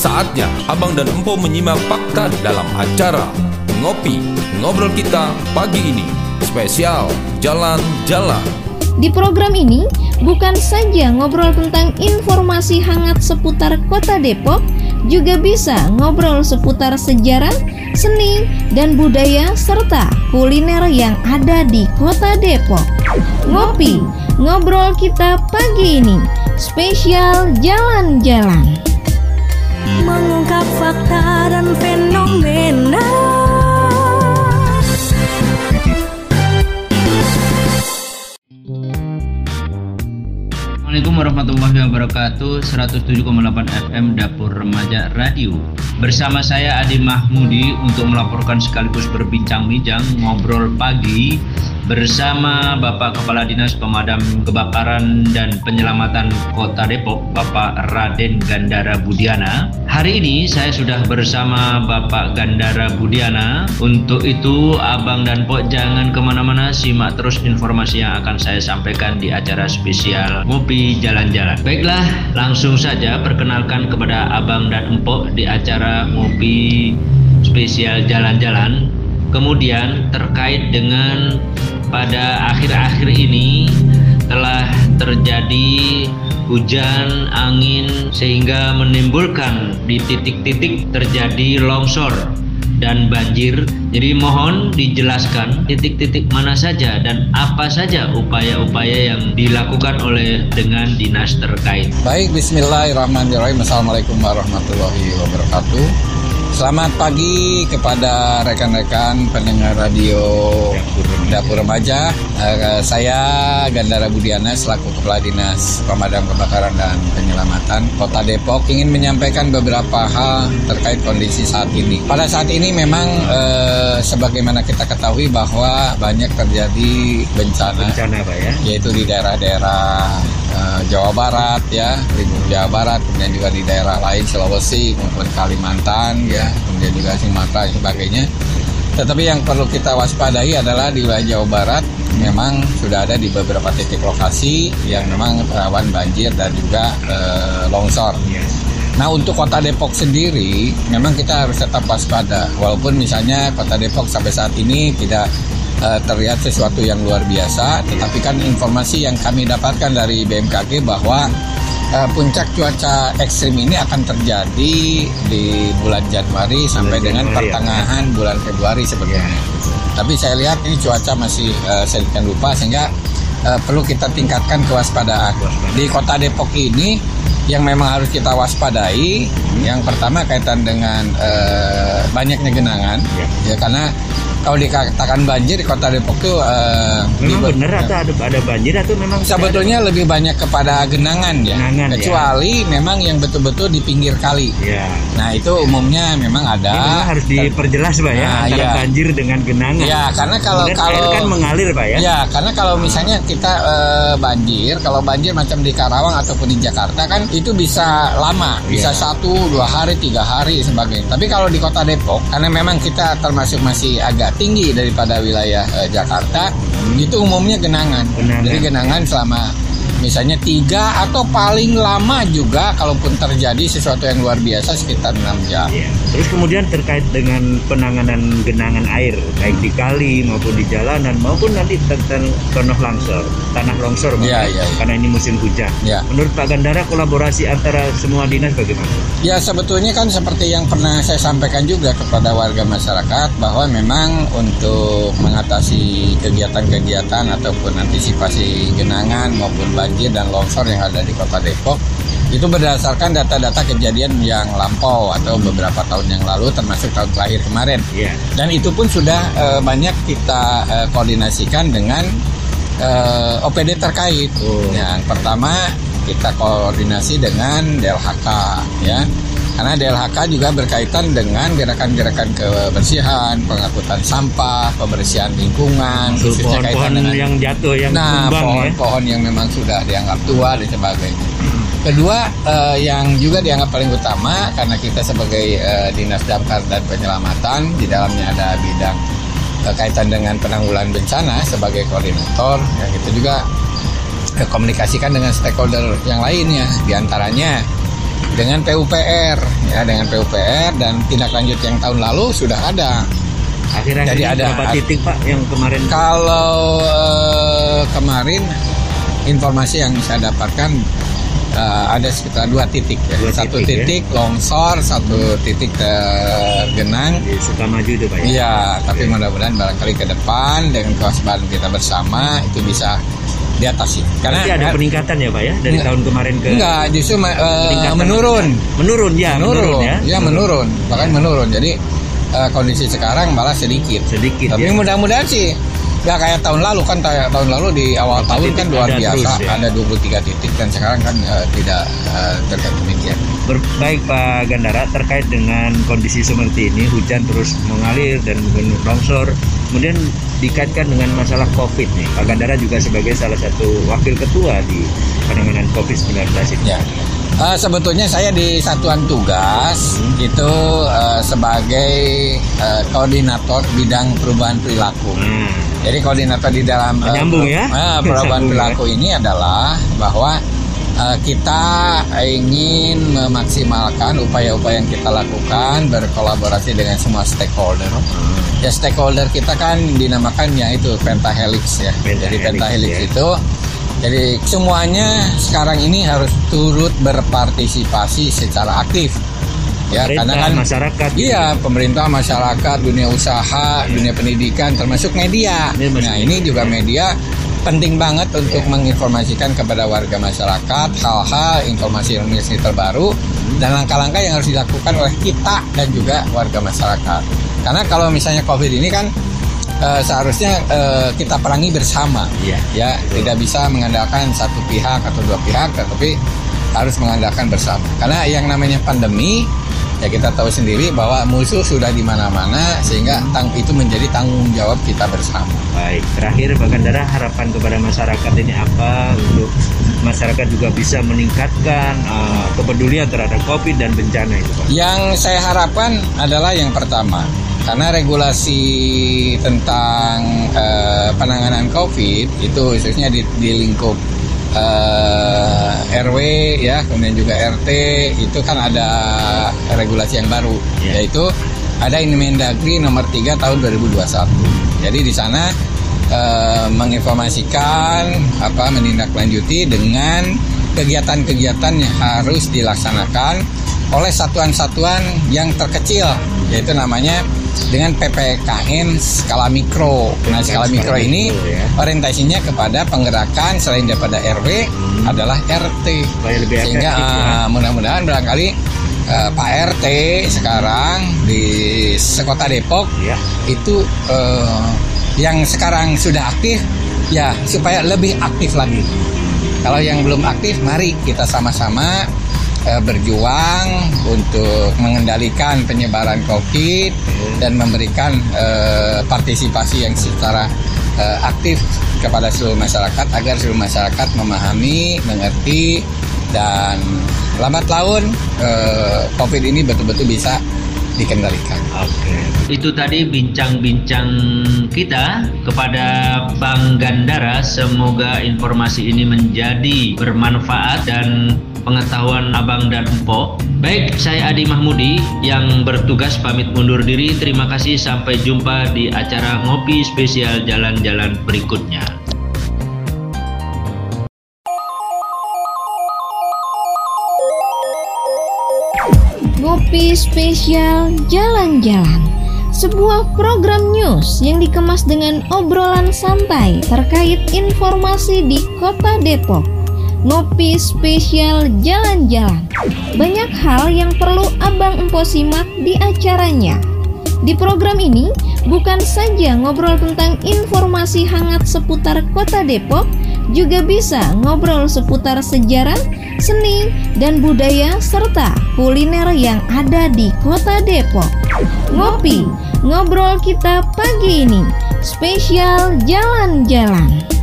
Saatnya Abang dan Empo menyimak fakta dalam acara Ngopi Ngobrol Kita pagi ini. Spesial Jalan-Jalan Di program ini bukan saja ngobrol tentang informasi hangat seputar kota Depok Juga bisa ngobrol seputar sejarah, seni, dan budaya serta kuliner yang ada di kota Depok. Ngopi Ngobrol Kita pagi ini Spesial Jalan-Jalan mengungkap fakta dan fenomena. Assalamualaikum warahmatullahi wabarakatuh. 107,8 FM Dapur Remaja Radio. Bersama saya Adi Mahmudi untuk melaporkan sekaligus berbincang-bincang ngobrol pagi bersama Bapak Kepala Dinas Pemadam Kebakaran dan Penyelamatan Kota Depok, Bapak Raden Gandara Budiana. Hari ini saya sudah bersama Bapak Gandara Budiana. Untuk itu, Abang dan Pok jangan ke mana-mana, simak terus informasi yang akan saya sampaikan di acara spesial Ngopi Jalan-Jalan. Baiklah, langsung saja perkenalkan kepada Abang dan Empok di acara Ngopi spesial Jalan-Jalan. Kemudian terkait dengan pada akhir-akhir ini telah terjadi hujan angin sehingga menimbulkan di titik-titik terjadi longsor dan banjir. Jadi mohon dijelaskan titik-titik mana saja dan apa saja upaya-upaya yang dilakukan oleh dengan dinas terkait. Baik, bismillahirrahmanirrahim. Assalamualaikum warahmatullahi wabarakatuh. Selamat pagi kepada rekan-rekan pendengar radio Dapur Remaja. Uh, saya Gandara Budiana selaku Kepala Dinas Pemadam Kebakaran dan Penyelamatan Kota Depok ingin menyampaikan beberapa hal terkait kondisi saat ini. Pada saat ini memang uh, sebagaimana kita ketahui bahwa banyak terjadi bencana, bencana Pak ya, yaitu di daerah-daerah uh, Jawa Barat ya, lingkup Jawa Barat, kemudian juga di daerah lain Sulawesi maupun Kalimantan ya, kemudian juga Sumatera dan sebagainya. Tetapi yang perlu kita waspadai adalah di wilayah Jawa Barat memang sudah ada di beberapa titik lokasi yang memang rawan banjir dan juga e, longsor. Nah untuk kota Depok sendiri memang kita harus tetap waspada walaupun misalnya kota Depok sampai saat ini tidak e, terlihat sesuatu yang luar biasa, tetapi kan informasi yang kami dapatkan dari BMKG bahwa uh, puncak cuaca ekstrim ini akan terjadi di bulan Januari sampai bulan dengan Januari, pertengahan ya. bulan Februari sebetulnya. Ya. Tapi saya lihat ini cuaca masih uh, sedikit lupa sehingga uh, perlu kita tingkatkan kewaspadaan. Di kota Depok ini yang memang harus kita waspadai, hmm. yang pertama kaitan dengan uh, banyaknya genangan, ya, ya karena kalau dikatakan banjir di kota Depok tuh uh, memang benar atau ada ada banjir atau memang sebetulnya lebih banyak kepada genangan ya genangan, ya. kecuali ya. memang yang betul-betul di pinggir kali ya. nah itu umumnya memang ada ya, memang harus diperjelas pak ya nah, antara ya. banjir dengan genangan ya karena kalau Kemudian kalau kan mengalir pak ya ya karena kalau misalnya kita uh, banjir kalau banjir macam di Karawang ataupun di Jakarta kan itu bisa lama bisa ya. satu dua hari tiga hari sebagainya tapi kalau di kota Depok karena memang kita termasuk masih agak tinggi daripada wilayah uh, Jakarta itu umumnya genangan. genangan. Jadi genangan selama misalnya tiga atau paling lama juga kalaupun terjadi sesuatu yang luar biasa sekitar enam jam. Ya. Terus kemudian terkait dengan penanganan genangan air baik di kali maupun di jalanan maupun nanti tentang tanah longsor, tanah longsor ya, ya, ya. karena ini musim hujan. Ya. Menurut Pak Gandara kolaborasi antara semua dinas bagaimana? Ya sebetulnya kan seperti yang pernah saya sampaikan juga kepada warga masyarakat bahwa memang untuk mengatasi kegiatan-kegiatan ataupun antisipasi genangan maupun banjir banjir dan longsor yang ada di kota Depok itu berdasarkan data-data kejadian yang lampau atau beberapa tahun yang lalu termasuk tahun terakhir kemarin yeah. dan itu pun sudah uh, banyak kita uh, koordinasikan dengan uh, OPD terkait oh. yang pertama kita koordinasi dengan DLHK ya karena DLHK juga berkaitan dengan gerakan-gerakan kebersihan, pengangkutan sampah, pembersihan lingkungan, khususnya kaitan dengan yang jatuh yang nah pohon-pohon ya? yang memang sudah dianggap tua dan sebagainya. Kedua eh, yang juga dianggap paling utama karena kita sebagai eh, dinas damkar dan penyelamatan di dalamnya ada bidang eh, kaitan dengan penanggulangan bencana sebagai koordinator yang kita juga eh, komunikasikan dengan stakeholder yang lainnya di antaranya dengan PUPR ya dengan PUPR dan tindak lanjut yang tahun lalu sudah ada. Akhir-akhir Jadi ada- berapa titik Pak yang kemarin Kalau eh, kemarin informasi yang saya dapatkan eh, ada sekitar dua titik ya. Dua satu titik, ya. titik longsor, satu titik tergenang. di Sukamaju itu Pak ya? Iya, tapi mudah-mudahan barangkali ke depan dengan kewaspadaan kita bersama itu bisa diatasi. Karena Berarti ada peningkatan ya Pak ya dari Enggak. tahun kemarin ke enggak justru peningkatan menurun. menurun ya menurun, ya ya menurun, bahkan menurun. Jadi eh, kondisi sekarang malah sedikit. sedikit Tapi ya mudah-mudahan sih nggak kayak tahun lalu kan tahun lalu di awal tahun titik kan luar ada biasa terus, ya. ada 23 titik dan sekarang kan eh, tidak eh, terkait demikian. Ber- baik Pak Gandara terkait dengan kondisi seperti ini hujan terus mengalir dan mungkin longsor kemudian dikaitkan dengan masalah COVID nih Pak Gandara juga sebagai salah satu wakil ketua di penanganan COVID-19 ini Ya. Eh, sebetulnya saya di satuan tugas Hmm. itu eh, sebagai eh, koordinator bidang perubahan perilaku. Nah, Jadi koordinator di dalam Menyambung ya? eh, perubahan Menyambung ya. perilaku ini adalah bahwa kita ingin memaksimalkan upaya-upaya yang kita lakukan berkolaborasi dengan semua stakeholder. Ya stakeholder kita kan dinamakan ya itu pentahelix ya. Pentahelix, Jadi pentahelix ya. itu jadi semuanya sekarang ini harus turut berpartisipasi secara aktif. Ya, pemerintah, karena kan masyarakat Iya, pemerintah, masyarakat, dunia usaha, dunia pendidikan, termasuk media. Nah, ini juga media penting banget untuk menginformasikan kepada warga masyarakat hal-hal informasi-informasi terbaru dan langkah-langkah yang harus dilakukan oleh kita dan juga warga masyarakat. Karena kalau misalnya COVID ini kan eh, seharusnya eh, kita perangi bersama. Iya. Ya, tidak bisa mengandalkan satu pihak atau dua pihak, tetapi harus mengandalkan bersama. Karena yang namanya pandemi, ya kita tahu sendiri bahwa musuh sudah di mana-mana, sehingga tang itu menjadi tanggung jawab kita bersama. Baik, terakhir Pak harapan kepada masyarakat ini apa untuk masyarakat juga bisa meningkatkan eh, kepedulian terhadap COVID dan bencana itu Pak. Yang saya harapkan adalah yang pertama, karena regulasi tentang eh, penanganan COVID itu khususnya di, di lingkup eh, RW ya, kemudian juga RT itu kan ada regulasi yang baru, Ya. yaitu ada Inmendagri nomor 3 tahun 2021. Jadi di sana eh, menginformasikan apa menindaklanjuti dengan kegiatan-kegiatan yang harus dilaksanakan oleh satuan-satuan yang terkecil yaitu namanya dengan PPKM skala mikro. Nah, skala skala mikro ini ya. orientasinya kepada penggerakan selain daripada RW adalah RT. Sehingga ya. ah, mudah-mudahan barangkali eh, Pak RT sekarang di Sekota Depok Ya, itu eh, yang sekarang sudah aktif ya supaya lebih aktif lagi. Kalau yang belum aktif, mari kita sama-sama berjuang untuk mengendalikan penyebaran COVID dan memberikan eh, partisipasi yang secara eh, aktif kepada seluruh masyarakat agar seluruh masyarakat memahami, mengerti dan lambat laun eh, COVID ini betul-betul bisa dikendalikan. oke. Itu tadi bincang-bincang kita kepada Bang Gandara. Semoga informasi ini menjadi bermanfaat dan pengetahuan Abang dan Empok. Baik, saya Adi Mahmudi yang bertugas pamit mundur diri. Terima kasih, sampai jumpa di acara ngopi spesial jalan-jalan berikutnya. Ngopi spesial jalan-jalan. Sebuah program news yang dikemas dengan obrolan santai terkait informasi di Kota Depok. Ngopi spesial jalan-jalan. Banyak hal yang perlu Abang Empo simak di acaranya. Di program ini bukan saja ngobrol tentang informasi hangat seputar Kota Depok, juga bisa ngobrol seputar sejarah, seni, dan budaya serta kuliner yang ada di Kota Depok. Ngopi, ngobrol kita pagi ini, spesial jalan-jalan.